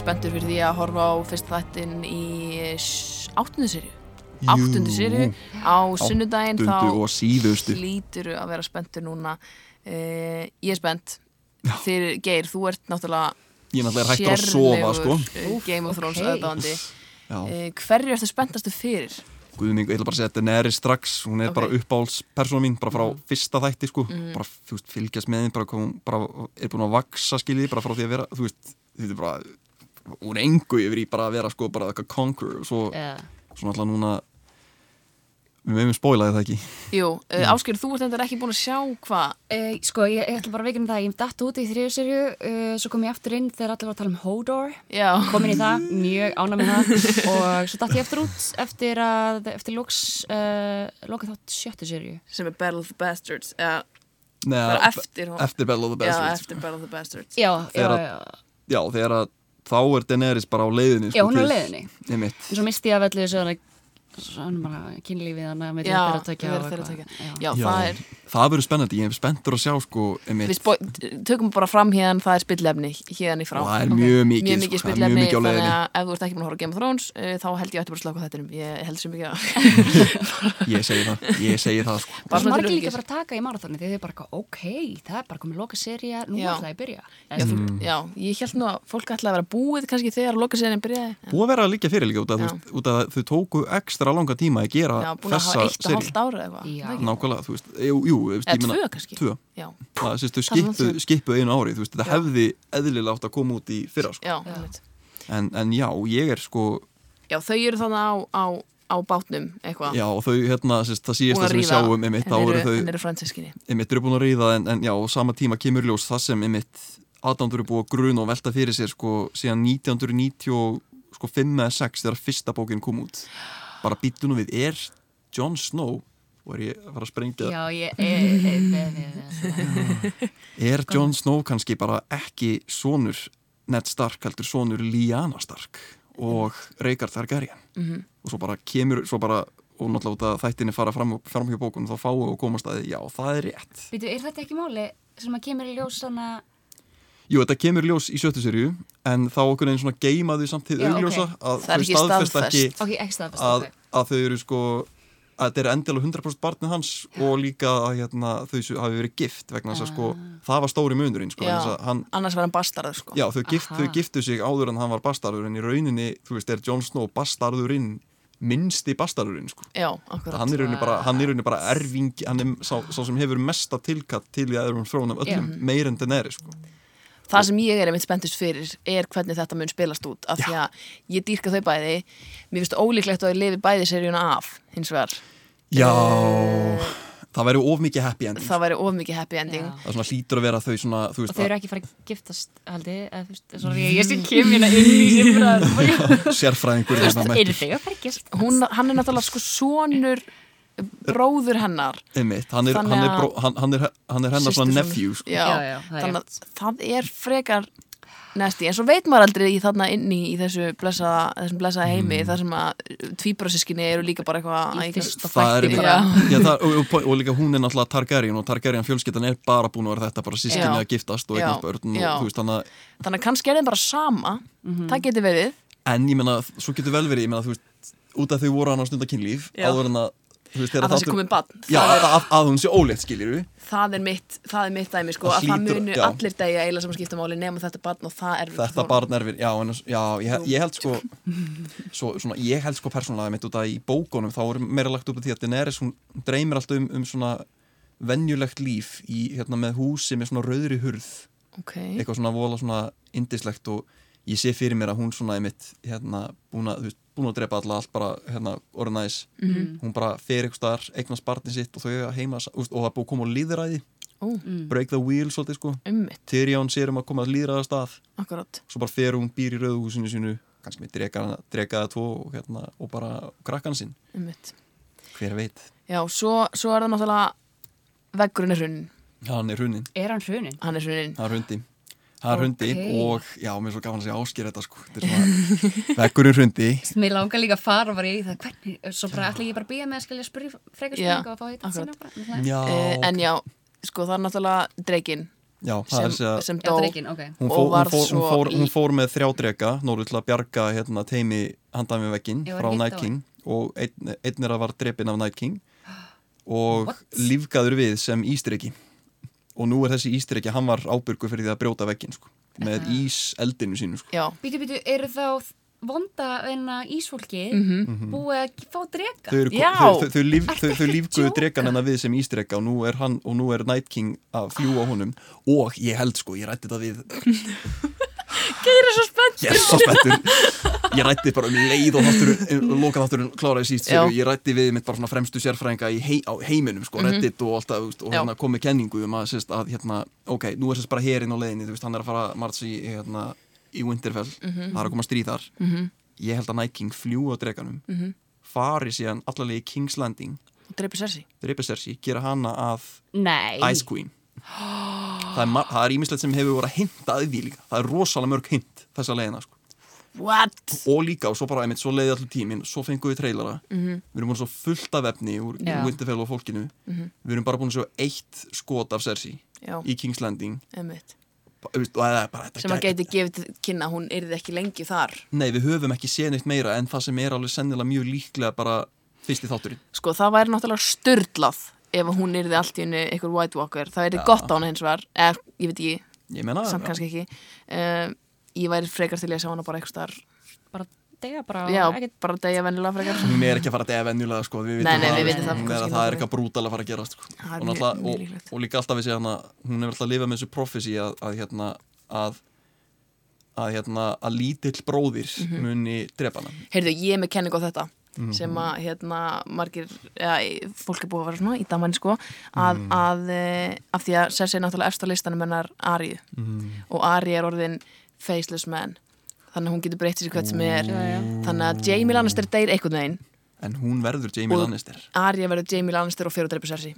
spenntur fyrir því að horfa á fyrst þættin í áttundu serju áttundu serju á sunnudaginn þá lítur að vera spenntur núna uh, ég er spennt fyrir Geir, þú ert náttúrulega ég er náttúrulega hættur að sofa sko. Game of Thrones ok. aðdáandi Já. uh, hverju ertu spenntastu fyrir? Guðming, ég ætla bara að segja að Daenerys strax hún er Ok. bara uppáhaldspersona mín bara frá Mhm. fyrsta þætti sko bara þú veist, fylgjast með þeim bara, bara er búin að vaksa skiljið bara frá því að vera þú veist, þetta er bara úr engu yfir í bara að vera sko bara eitthvað conquer og svo, Yeah. svo náttúrulega núna við meðum spólaði það ekki? Jú, uh, Ásker, þú ert endur ekki búin að sjá hvað? Uh, sko, ég, ég ætla bara að veikina það, ég datt út í þriðu serju, uh, svo kom ég aftur inn þegar allir var að tala um Hodor, Já, komin í það, mjög ánæg með það. Og svo datt ég aftur út eftir að, eftir loks, uh, loka þátt sjöttu serju. sem er Battle of the Bastards ja, Nei, eftir eftir Battle of the Já, Bastards. eftir Battle of the Bastards. Já, já, Þegar að- já, já, þegar að þá er Daenerys bara á leiðinni sko, já, hún er á leiðinni. En svo misti ég af öllu þessu kynlífið þannig að með Já, þeirra tökja Já, það er það verður spennandi, ég hef spenntur að sjá sko, Við spó- tökum bara fram hérna, það er spillefni hérna í frá. og það er mjög mikið Mjög sko, mikið það er spillefni, mjög mikið á þannig leiðinni að ef þú ert ekki búin að horfa á Game of Thrones, uh, þá held ég ætti bara að slaka á þettinum. Ég held sem ekki að... ég segi það, ég segi það sko. Bara Bara svona til margir líka bara að taka í marathóni þegar þið er bara ok, það er bara komið loka seria, nú ætla ég að byrja. Já, þú, já, ég held nú að fólk ætlaði að vera búið kannski þegar lokaserien byrjaði. búið að vera búin eða það tvö kannski. tvö, Já, það sést, þau Það skipuð langt skipu einu ári, þú veist, þetta Já. hefði eðlilega átt að koma út í fyrra, sko. en, en já, ég er sko Já, þau eru þannig á, á, á bátnum eitthvað. já, og þau, hérna, sést, það Búin síðasta að sem við sjáum, einmitt, þá en eru En þau einmitt eru búin að ríða, en, en já, á sama tíma kemur ljós það sem, einmitt, aðdándur eru búið að gruna og velta fyrir sér, sko, síðan 1995 eða 6 þegar fyrsta bókin kom út bara býttu nú við, er Jon Snow og er ég að fara að sprengja? Já, ég, Er Jon Snow kannski bara ekki sonur Ned Stark heldur sonur Lyanna Stark og Reykard Targaryen? Mhm. og svo bara kemur svo bara, og náttúrulega út að þættinni fara fram, fram hjá bókunum þá fáu og komast að já, það er rétt. Býtu, er þetta ekki máli sem að kemur í ljós svona Jú, þetta kemur í ljós í sjöttu serju en þá okkur einn svona geimaði samt til Já, ok. augljósa að Það er þau ekki staðfesta staðfest. ekki Ok, ekki staðfest, að, ok. að þau eru sko að þetta er endilega 100% barnið hans og líka að hérna, þau hafi verið gift vegna þess að sko, það var stóri munurinn sko, hann, annars var hann bastarður sko. Já, þau, gift, þau giftu sig áður en hann var bastarður en í rauninni, þú veist, er Jon Snow bastarðurinn, minnsti bastarðurinn sko. Já, akkurat. hann er rauninni bara, hann er bara erfing hann er sá, sá sem hefur mesta tilkatt til í aðrum þróun af öllum meir en Daenerys sko. Það sem ég er einmitt spenntist fyrir er hvernig þetta mun spilast út af því að ég dýrka þau bæði. Mér finnst ólíklegt að ég lifi bæði seríuna af hins vegar. Já það væri of mikið happy ending. það væri of mikið happy ending. Já. það er svona hlýtur að vera þau svona þú og veist, þau eru ekki fara að giftast haldi, eða veist, sorry, ég sé kemina sérfræðingur hérna Hún, hann er náttúrulega sko sonur bróður hennar. Einmitt, hann er, hann er, bró, hann, hann er, hann er hennar svona nephew sko. já, Já, þannig að það er frekar næsti, en svo veit maður aldrei í þarna inni í þessu blessaða, þessum blessaða heimi Mm. þar sem að tvíbrasískinni eru líka bara eitthvað í að- fyrsta það, og, og, og líka hún er náttúrulega Targaryen og Targaryen fjölskyldan er bara búin að vera þetta bara sískinni að giftast og þú veist þannig þannig að kannski er þeim bara sama. Það getur verið. En ég meina, svo getur vel verið ég meina, þú veist, út af þau voru hann á stunda kynlíf Já. áður en að veist, að það sé komið bann já, það, er, að, að hún sé ólétt skilir við það, er mitt, það er mitt dæmi sko, Það að það hlýtur- munu já. allir degja eiginlega sem skipta máli nema þetta barn og það er þetta barn er við, já, en, já ég, ég held sko svo, svona, ég held sko persónulega mitt út að í bókunum þá er meira lagt upp á því að Daenerys hún dreymir alltaf um, um svona venjulegt líf í, hérna, með húsi með svona rauðri hurð. Ok, eitthvað svona vola svona indislegt og ég sé fyrir mér að hún svona einmitt hérna búin að, þú veist, búin að drepa alla allt bara hérna orðin aðeins Mhm. hún bara fer eitthvað staðar, eignast barnið sitt og þau heima og það er búið að koma á líðræði ó, break the wheel svolítið sko. Tyrion sér um að koma að líðræða stað. Akkurat. Svo bara fer hún býr í rauðhúsinu sínu kannski með drega, dregaða tvo og, hérna, og bara krakkan sinn. Ummitt hver veit, já, svo, svo er það náttúrulega veggurinn er hrunin hann er hrunin er hann hrunin? hann er hrunin hann er hrundi hann er hrundi Ok. og já, mér er svo gaman að segja ásker þetta sko. Þetta er svona, vekkurinn hrundi Mér langar líka að fara bara í það hvernig, svo bara ætla ég bara að býja með að skilja spyrja frekar Já, spurninga og fá þetta sína bara það. já, uh, en já, sko það er náttúrulega dreikin já, það sem, er sem Já, dó dreikin, ok. Hún fór, hún, fór, hún, svo fór, í- hún fór með þrjá drega nóru til að bjarga hérna, teimi handan við var frá Night King og einn, einn er að var drepin af Night King og What? lífgaður við sem ístreki og nú er þessi ístreki, hann var ábyrgur fyrir því að brjóta veggin sko, með ís eldinu sínu sko. já, Býtu, býtu, eru þá vonda enna ísfólki Mhm. búið að fá drega? þau, þau, þau, þau, lífguðu dregan hennar við sem ístreka og nú er, hann, og nú er Night King að fljúa honum. Og ég held sko, ég rætti þetta við Geir er svo spennt ég er svo spettur ég rætti bara um leið og þátturinn loka þátturinn kláraði síst ég rætti við mitt bara svona fremstu sérfræðinga í hei, á heiminum sko, reddit og alltaf veist, og hérna kom með kenningu um að, sérst, að hérna, ok, nú er sérst bara herinn á leiðinni þú veist, hann er að fara margs í, hérna, í Winterfell, það er að koma stríð þar. Ég held að Night King fljúi á dreganum fari síðan allavega í King's Landing. Drepa Cersei, gera hana að Nei. Ice Queen. Það er, er ímislegt sem hefur voru að hinta að því líka. Það er rosalega mörg hint þessa leiðina sko. what? og líka og svo bara einmitt, svo leiði allir tíminn svo fengum við trailara Mhm. við erum búin svo fullt af efni úr Já. Winterfell og fólkinu. Við erum bara búin sjá eitt skot af Cersei já, í King's Landing. Ummitt Bara sem að gæti- geti gefið til kynna hún yrði ekki lengi þar. Nei við höfum ekki séð neitt meira en það sem er alveg sennilega mjög líklega bara fyrst í þátturinn. Sko það væri náttúrulega störlað ef að hún yrði allt í henni einhver White Walker. Það yrði Já. gott á hana hins vegar. Eða ég veit ekki, ég menna samt kannski ekki. Um, ég væri frekar til að sjá hana bara eitthvað starf Bara dega bara já, ekkert bara degja vennilega frekar hún er ekki að fara að deyja venjulega sko, við vitum Nei, nei, það, við vitum það, hún er kannski að það er eitthvað brútal að fara að gera sko. Það er og, og, og líka alltaf við sé hana hún hefur alltaf að lifa með þessu profesi að, að, hérna, að að, hérna, að lítill bróðir Mhm. muni drepa hana heyrðu, ég er með kenning á þetta Mhm. sem að hérna margir eða, fólk er búið að vera svona í damann sko að, Mhm. að, að, að því að Cersei er náttúrulega eftir listanum hennar Arju Mhm. og Arju er orðin faceless man þannig að hún getur breytt sér hvert sem er. Já, já. þannig að Jamie Lannister deyr einhvern veginn. En hún verður Jamie Og- Lannister. Arya verður Jamie Lannister og fyrir að dreipa Cersei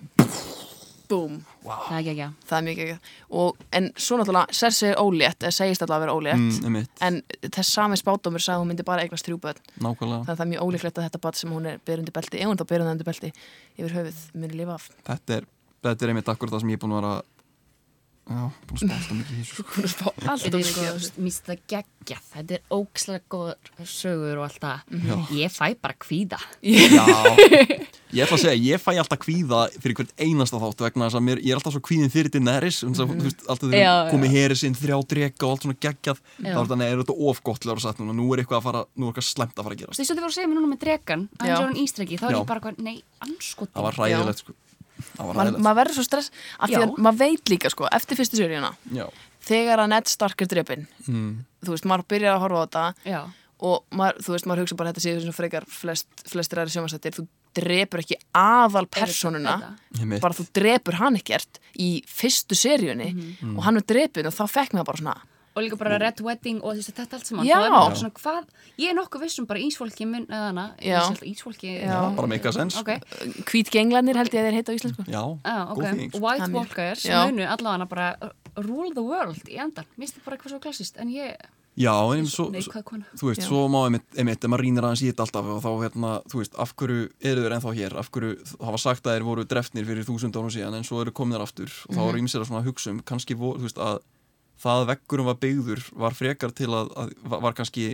Búm, Það er ekki ekki það er mikið ekki og, En svo náttúrulega, Cersei er ólétt eða segist alltaf að vera ólétt. Mm, en þess sami spátumur sagði að hún myndi bara eignast þrjú börn. Nákvæmlega. Þannig að það er mjög ólíklegt að þetta bad sem hún er byrjandi undir belti ef hún þá byrjandi undir belti yfir höfuð muni lifa af. Þetta er, þetta er einmitt akkur það sem ég er búin að vera já, búin að spásta mikið í þessu sko. hún er spá Þetta alltaf mikið sko, mér finnst það geggjað. Þetta er ókslega góður sögur og allt það. Já. Ég fæ bara kvíða. Já, ég ætla að segja, ég fæ alltaf kvíða fyrir hvert einasta þátt vegna þess að mér, ég er alltaf svo kvíðin fyrir um þess að, þú veist, alltaf þegar já. komið herið sinn, þrjá drega og allt svona geggjað þá er þetta, nei, er þetta of gott til að vera sagt núna, nú er eitthvað að fara, nú er eitthvað slemt að fara að Þú gerast veist, þú voru að segja mér núna með dregan maður verður svo stress af því að maður veit líka sko eftir fyrstu sérjuna já. þegar að Ned Stark er drefin mm. þú veist, maður byrjar að horfa á þetta Já, og maður, þú veist, maður hugsa bara þetta séu þessum frekar flest, flestir aðri sjómasættir þú drepur ekki aðal personuna bara þú drepur hann ekkert í fyrstu seríunni Mhm. og hann er drepun og þá fekk mér bara svona og líka bara Red Wedding og veist þetta allt saman. Er svona hvað, ég er nokkuð vissum bara ísfólki mun eða hana, Já. ísfólki Já. bara make a sense ok, hvít genglanir held ég að þeir heita á íslensku. Já, ah, góð ok, þýðing, sko. White Það er Walkers munu allavega bara uh, rule the world í endan, mér finnst þetta bara eitthvað svo klassist en ég, já, en hvað kona? þú veist, Já. svo má einmitt, einmitt ef maður rínir aðeins í þetta alltaf og þá hérna, þú veist, af hverju eru þeir ennþá hér? Af hverju hafa sagt að þeir voru drefnir fyrir þúsund árum síðan en svo eru komin þar aftur? Og þá Mhm. eru ímsir að svona hugsa um, kannski, þú veist, að það veggurum var byggður var frekar til að, að var, kannski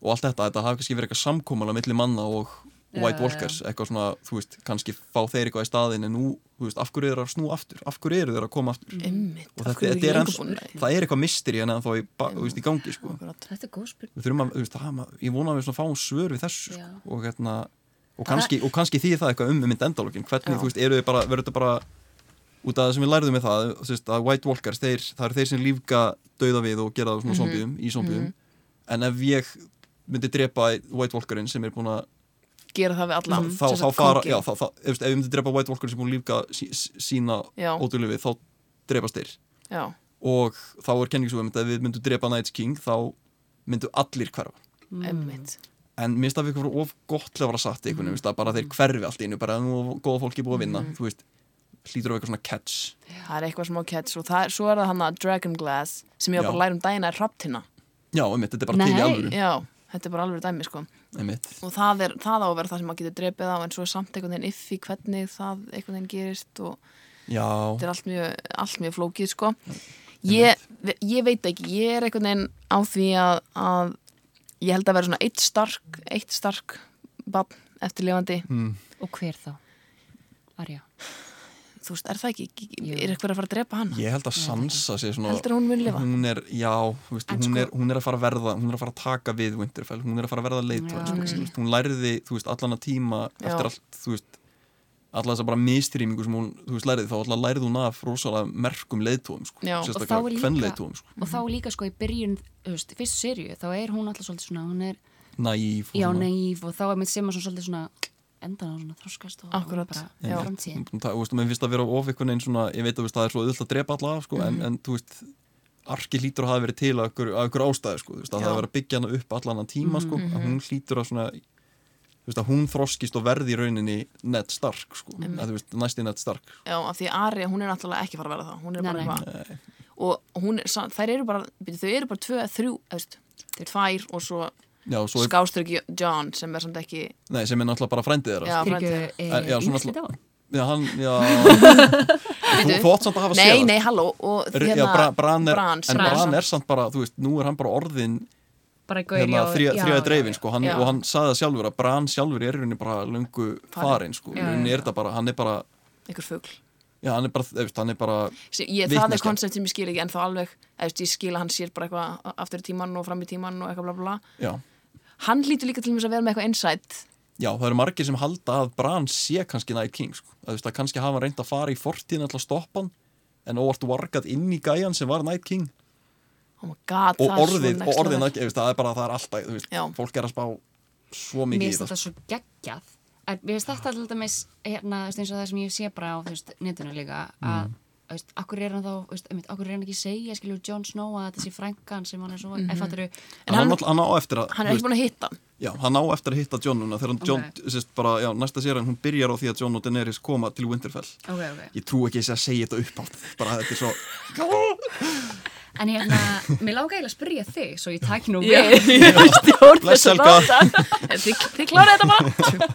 og allt þetta, þetta hafi kannski verið eitthvað samkómala milli manna og White já, Walkers eitthvað svona, þú veist, kannski fá þeir eitthvað í staðin en nú, þú veist, af hverju eru þeir að snú aftur? Af hverju eru þeir að koma aftur? Einmitt, og þetta, þetta er því? það er eitthvað misteri en þá í, í gangi sko. Þetta er góð spurning. Við þurfum að, þú veist, það, ég vona að við svona fáum svör við þessu sko, og hérna og kannski, og kannski því það eitthvað um mynd endalókin hvernig, þú veist, eru þið bara, verður þetta bara út af það sem við lærðum með það veist, að White Walkers, þeir, það eru þeir sem lífga dauða við og gera það svona zombiðum í zombiðum, en ef ég myndi drepa White Walkerinn sem er búin að gera það við alla þá, sem þá sagt fara, já, þá, þá, ef, ef ég myndi drepa White Walkerinn sem er búin að lífga sí, sí- sína ódölu við, þá drepast þeir. Já, og þá er kenningsugum ef við myndum drepa Night King þá myndu allir hverfa. Einmitt. En mér finnst það fyrir of gott að vera satt veginn, mm. bara þeir hverfi allt einu bara nú er góða fólki búið að vinna þú veist, hlýtur á eitthvað svona catch. Það er eitthvað smá catch og það er, svo er það hann að Dragon Glass sem ég var bara að læra um dagina er hraptina já, einmitt, þetta er bara til í Nei. alvöru. Já, þetta er bara alveg dæmi sko. Einmitt, og það, er, það á að vera það sem maður getur drepið á en svo er samt einhvern veginn iffi hvernig það einhvern veginn gerist og já, þetta er allt mjög, allt mjög flókið sko. Ég, ég veit ekki, ég er einhvern veginn á því að, að ég held að vera svona eitt stark eitt stark bann eftirlifandi. Mm. og hver þá? Arja þú veist, er það ekki, er eitthvað að fara að drepa hana? Ég held að Sansa sé svona heldur að hún mun lifa? hún er, já, veist, hún, sko- er, hún er að fara að verða hún er að fara að taka við Winterfell, hún er að fara að verða Já, sko, hún lærði þú veist, allan að tíma Já. eftir allt þú veist, alla þessa bara mistrýmingu sem hún, þú veist, lærði, þá allan lærði hún af rosalega merkum leiðtóðum, sko, sérstaklega líka- kvenleiðtóðum, sko, og þá líka sko í byrjun, þú veist, fyrstu serju þá er hún alltaf svolítið svona, hún er naív og já, naív og þá er mitt sem að svolítið svona endan á svona þroskast og Akkúrat, bara já. framtíðin. Þú veist, mér finnst að vera of einhvern veginn svona, ég veit að það er svo auðvitað að drepa alla af, sko, Mhm. en, en þú veist arki hlýtur að hafa verið til að ykkur, ástæðu sko, þú veist, að það er verið að byggja hana upp allan að tíma sko, að hún hlýtur að svona þú veist, að hún þroskist og verði í rauninni Ned Stark sko, að þú veist, næsti Ned Stark Já, af því Arya, hún er náttúrulega ekki fara að vera það skástryggi John sem er samt ekki nei, sem er náttúrulega bara frændið þeirra Já, sko. frændi. Fyrir þeirra. Eh, já, hann, já. Þú átt samt að hafa séð Nei, nei, halló hérna, já, Bra- Bran er, samt bara, þú veist, nú er hann bara orðin hérna, já, dreifin sko, hann, og hann saði það sjálfur að Bran sjálfur er í rauninni bara lungu farin sko, Já, já, er þetta bara, hann er bara einhver fugl. Já, hann er bara, þú veist, hann er bara Sem- ég, það er koncept sem ég skil ekki en þá alveg, veist, ég skil að hann sér bara eitthvað aftur í tíman og fram í tíman og eitthvað bla bla bla hann lítur líka til að vera með eitthvað insight já, það eru margir sem halda að Bran sé kannski Night King sko, að, þú veist, að kannski hafa hann reynd að fara í fortíðin alltaf að stoppa hann, en óvart vargat inn í gæjan sem var Night King oh my god, og það er orðið, og orðið. Night King, þú veist, það er bara, það er alltaf, þú veist, Já. fólk er að spá svo mér mikið í finnst þetta svo geggjað en mér finnst þetta alltaf dæmis hérna, þú veist, eins og það sem ég sé bara á þú veist, netinu líka að Mm. Þú veist, akkur er hann þá, þú veist, einmitt, akkur er hann ekki að segja skilur Jon Snow að þetta sé frænkan sem hann er svo, mm -hmm. En En hann, hann- hann, á eftir að hann er ekki búin að hitta hann. Já, hann á eftir að hitta John núna þegar hann John, Ok. sérst bara, já, næsta sér hún byrjar á því að John og Daenerys koma til Winterfell. Ok, ok. Ég trú ekki að segja þetta upp átt bara þetta er svo en hérna, mér lága eiginlega að spyrja þig svo ég taki nú Ég við. Stjórn Bless, þess að ráta Þið þið kláraði þetta bara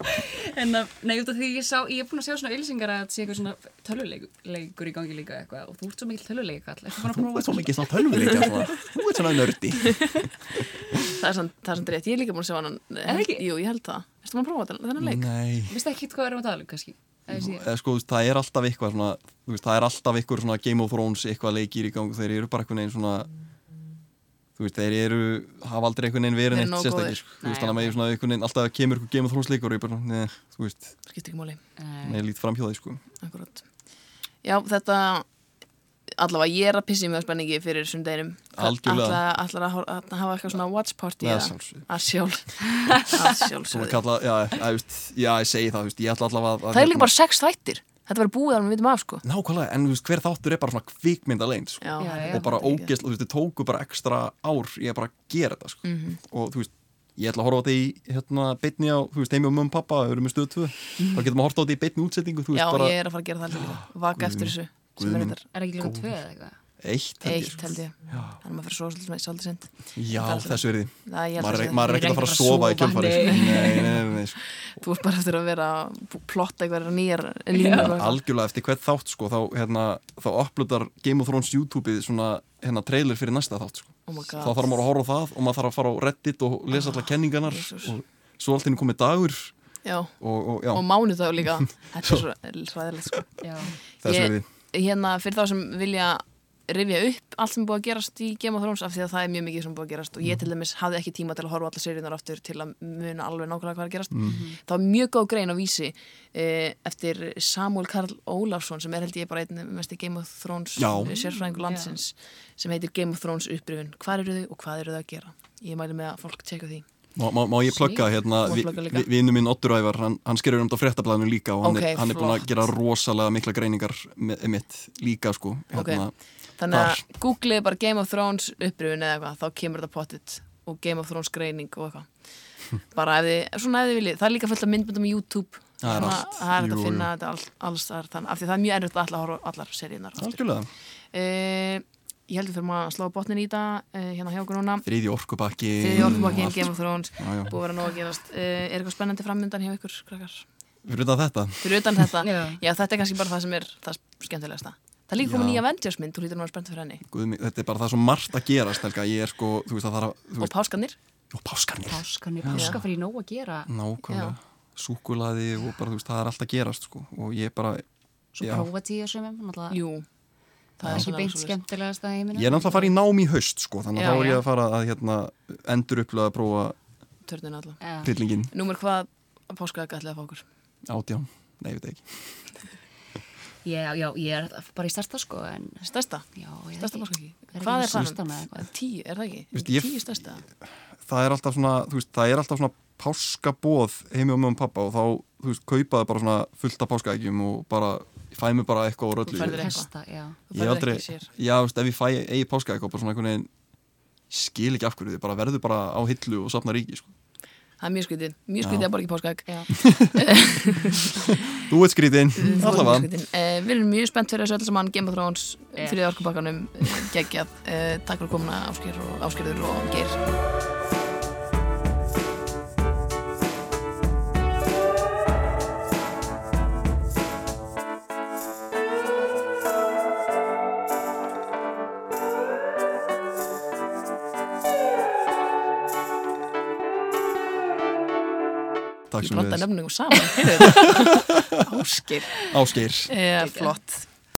en að, nei, út af því ég sá, ég er búin að sjá svona ylsingar að sé eitthvað svona töluleikur í gangi líka eitthvað og þú ert svo mikil töluleikall Þú prófa ert svo mikið svona tölvuleikja svona Þú ert svona nördi. Það er sann, það er sann rétt, ég er líka búin að sjá hann Er það ekki? Jú, ég held það. Erstu maður að prófa þennan leik? Nei Ekki? Eða sko, það er alltaf eitthvað svona veist, það er alltaf eitthvað svona Game of Thrones eitthvað leikir í gang þeir eru bara eitthvað neginn svona þú veist, þeir eru hafa aldrei eitthvað neginn verið neitt góðir. sko. þú veist, þannig að maður svona eitthvað neginn alltaf kemur eitthvað Game of Thrones leikur og ég bara, neð, þú veist Skiptir ekki máli, Nei. neð lít fram hjá því, sko akkurat Já, þetta allavega ég er að pissi mjög spenningi fyrir sundeginum. Ætlar að, hor- að hafa eitthvað svona watch party sjálfsögðu. að sjálf að sjálfsögðu. Já, já, ég segi það, veist, ég ætla allavega að... það er líka bara sex þættir. Þetta verður búið að við vitum af sko. Nákvæmlega, en þú veist, hver þáttur er bara svona kvikmynd alveg, sko. og bara ógeðslega, þú veist, þið tóku bara ekstra ár í að bara gera þetta, sko. Mhm. og þú veist, ég ætla að horfa á þetta í hérna, beinni á, þú veist, heimi og og pappa, við erum með stöðu tvö, þá getum við að horfa á þetta í beinni útsettingu, já veist, bara ég er að fara að gera það líka. Vaka eftir þessu sem er þetta Er ekki líka tvö eða eitthvað? eitt, held ég, eitt held ég. Þannig að maður fyrir svo svolítið svolítið sent Já, þessu er því. það ég held Maður að er, er er ekkert að fara að sofa í að sofa, kjölfarið, sko. Nei, nei, nei, nei, sko. þú ert bara eftir að vera að plotta eitthvað nýjar algjörlega eftir hvert þátt sko þá, hérna, þá upplöðar Game of Thrones YouTube-ið svona hérna, trailer fyrir næsta þátt sko. oh my þá þarf maður að horfa á það og maður þarf að fara á Reddit og lesa allar kenningarnar Jesus. og svo allt henni komið dagur já, og, og og mánudag líka. Þetta er svo ræðilegt sko. Þessu er því hérna fyrir þá sem vilja rifja upp allt sem búið að gerast í Game of Thrones af því að það er mjög mikið sem búið að gerast. Og ég til dæmis hafði ekki tíma til að horfa alla seríunar aftur til að muna alveg nákvæmlega hvað er að gerast. Það var mjög góð grein á vísi eh, eftir Samuel Karl Ólafsson sem er held ég bara einn mest í Game of Thrones Já. sérfræðingur landsins sem heitir Game of Thrones upprifun. Hvað eru þau og hvað eru þau að gera? Ég mæli með að fólk tjekka því Má, má, má ég plugga hérna, vinnu minn Ottur Ævar, hann, hann skerur um þetta á fréttablaðinu líka og hann, Ok, er, hann er búin að gera rosalega mikla greiningar með, mitt líka sko hérna, þannig að Þar. googlið bara Game of Thrones upprifun eða eitthvað, þá kemur þetta pottit og Game of Thrones greining og eitthvað. Bara ef þið, svona ef þið viljið það er líka fullt af myndbundum í YouTube. Það er allt. það er Jú, að finna þetta all, alls þar þannig, af því það er mjög erfitt að alla horfa allar seríunar algjörlega, uh, ég heldur fyrir maður að slá botnin í þetta uh, hérna hjá okkur núna. Þriði orkubakki Þriði orkubakkin, Game of Thrones. Búið að vera nóg að gerast. Uh, er eitthvað spennandi framöndan hjá ykkur krakkar? Fyrir utan þetta? Fyrir utan þetta, Já. já þetta er kannski bara það sem er það skemmtilegasta. Það líka komið nýja Avengers mynd, þú hlýtur nú að vera spennt fyrir henni. Guð, mig, þetta er bara það svo margt að gerast Helga. ég er sko, þú veist að það er að þú og veist, páskanir og páskarnir. Páskan er páska fyrir nóg að gera. Nákvæmlega, súkulaði og bara þú veist, það er allt að gerast sko. og ég bara, Svo Já. prófa tíu sumum náttúrulega jú, það er ekki beint skemmtilegast að heiminu ég er náttúrulega að fara í nám í haust sko, þannig að þá er ég að fara að hérna, endur upplega að prófa törnina allan Já. trillingin Númer hvað að fá okkur? átján, nei, ég veit ekki Já, já, ég er bara í stærsta sko en Stærsta? já, ég Stærsta veit? Er Hvað ekki er það? 16 eða eitthvað? Tíu, er það ekki? Veist, ég- Tíu stærsta? það er alltaf svona, þú veist, það er alltaf svona páskabóð heimi og mögum pappa og þá, þú veist, kaupaði bara svona fullt af páskaækjum og bara, ég fæ mér bara eitthvað úr öllu. Þú færðir eitthvað. Ég hef aldrei, já, þú veist, ef ég fæ eigi páskaæk og bara svona einhvern veginn skil ekki af hverju, þið bara verður bara á hillu og safna ríki, sko. Það er mjög skrítið, mjög skrítið að bara ekki páskaðak Já, Þú ert skrítinn, allavega uh, Við erum mjög spennt fyrir þessu öll saman. Game of Thrones, Já. þriði orkubakkanum uh, geggjað, uh, takk fyrir komuna Ásker og Áskerður og Geir Takk Ég sem blanda við nefningum saman, Áskeir Ásgeir. Uh, Flott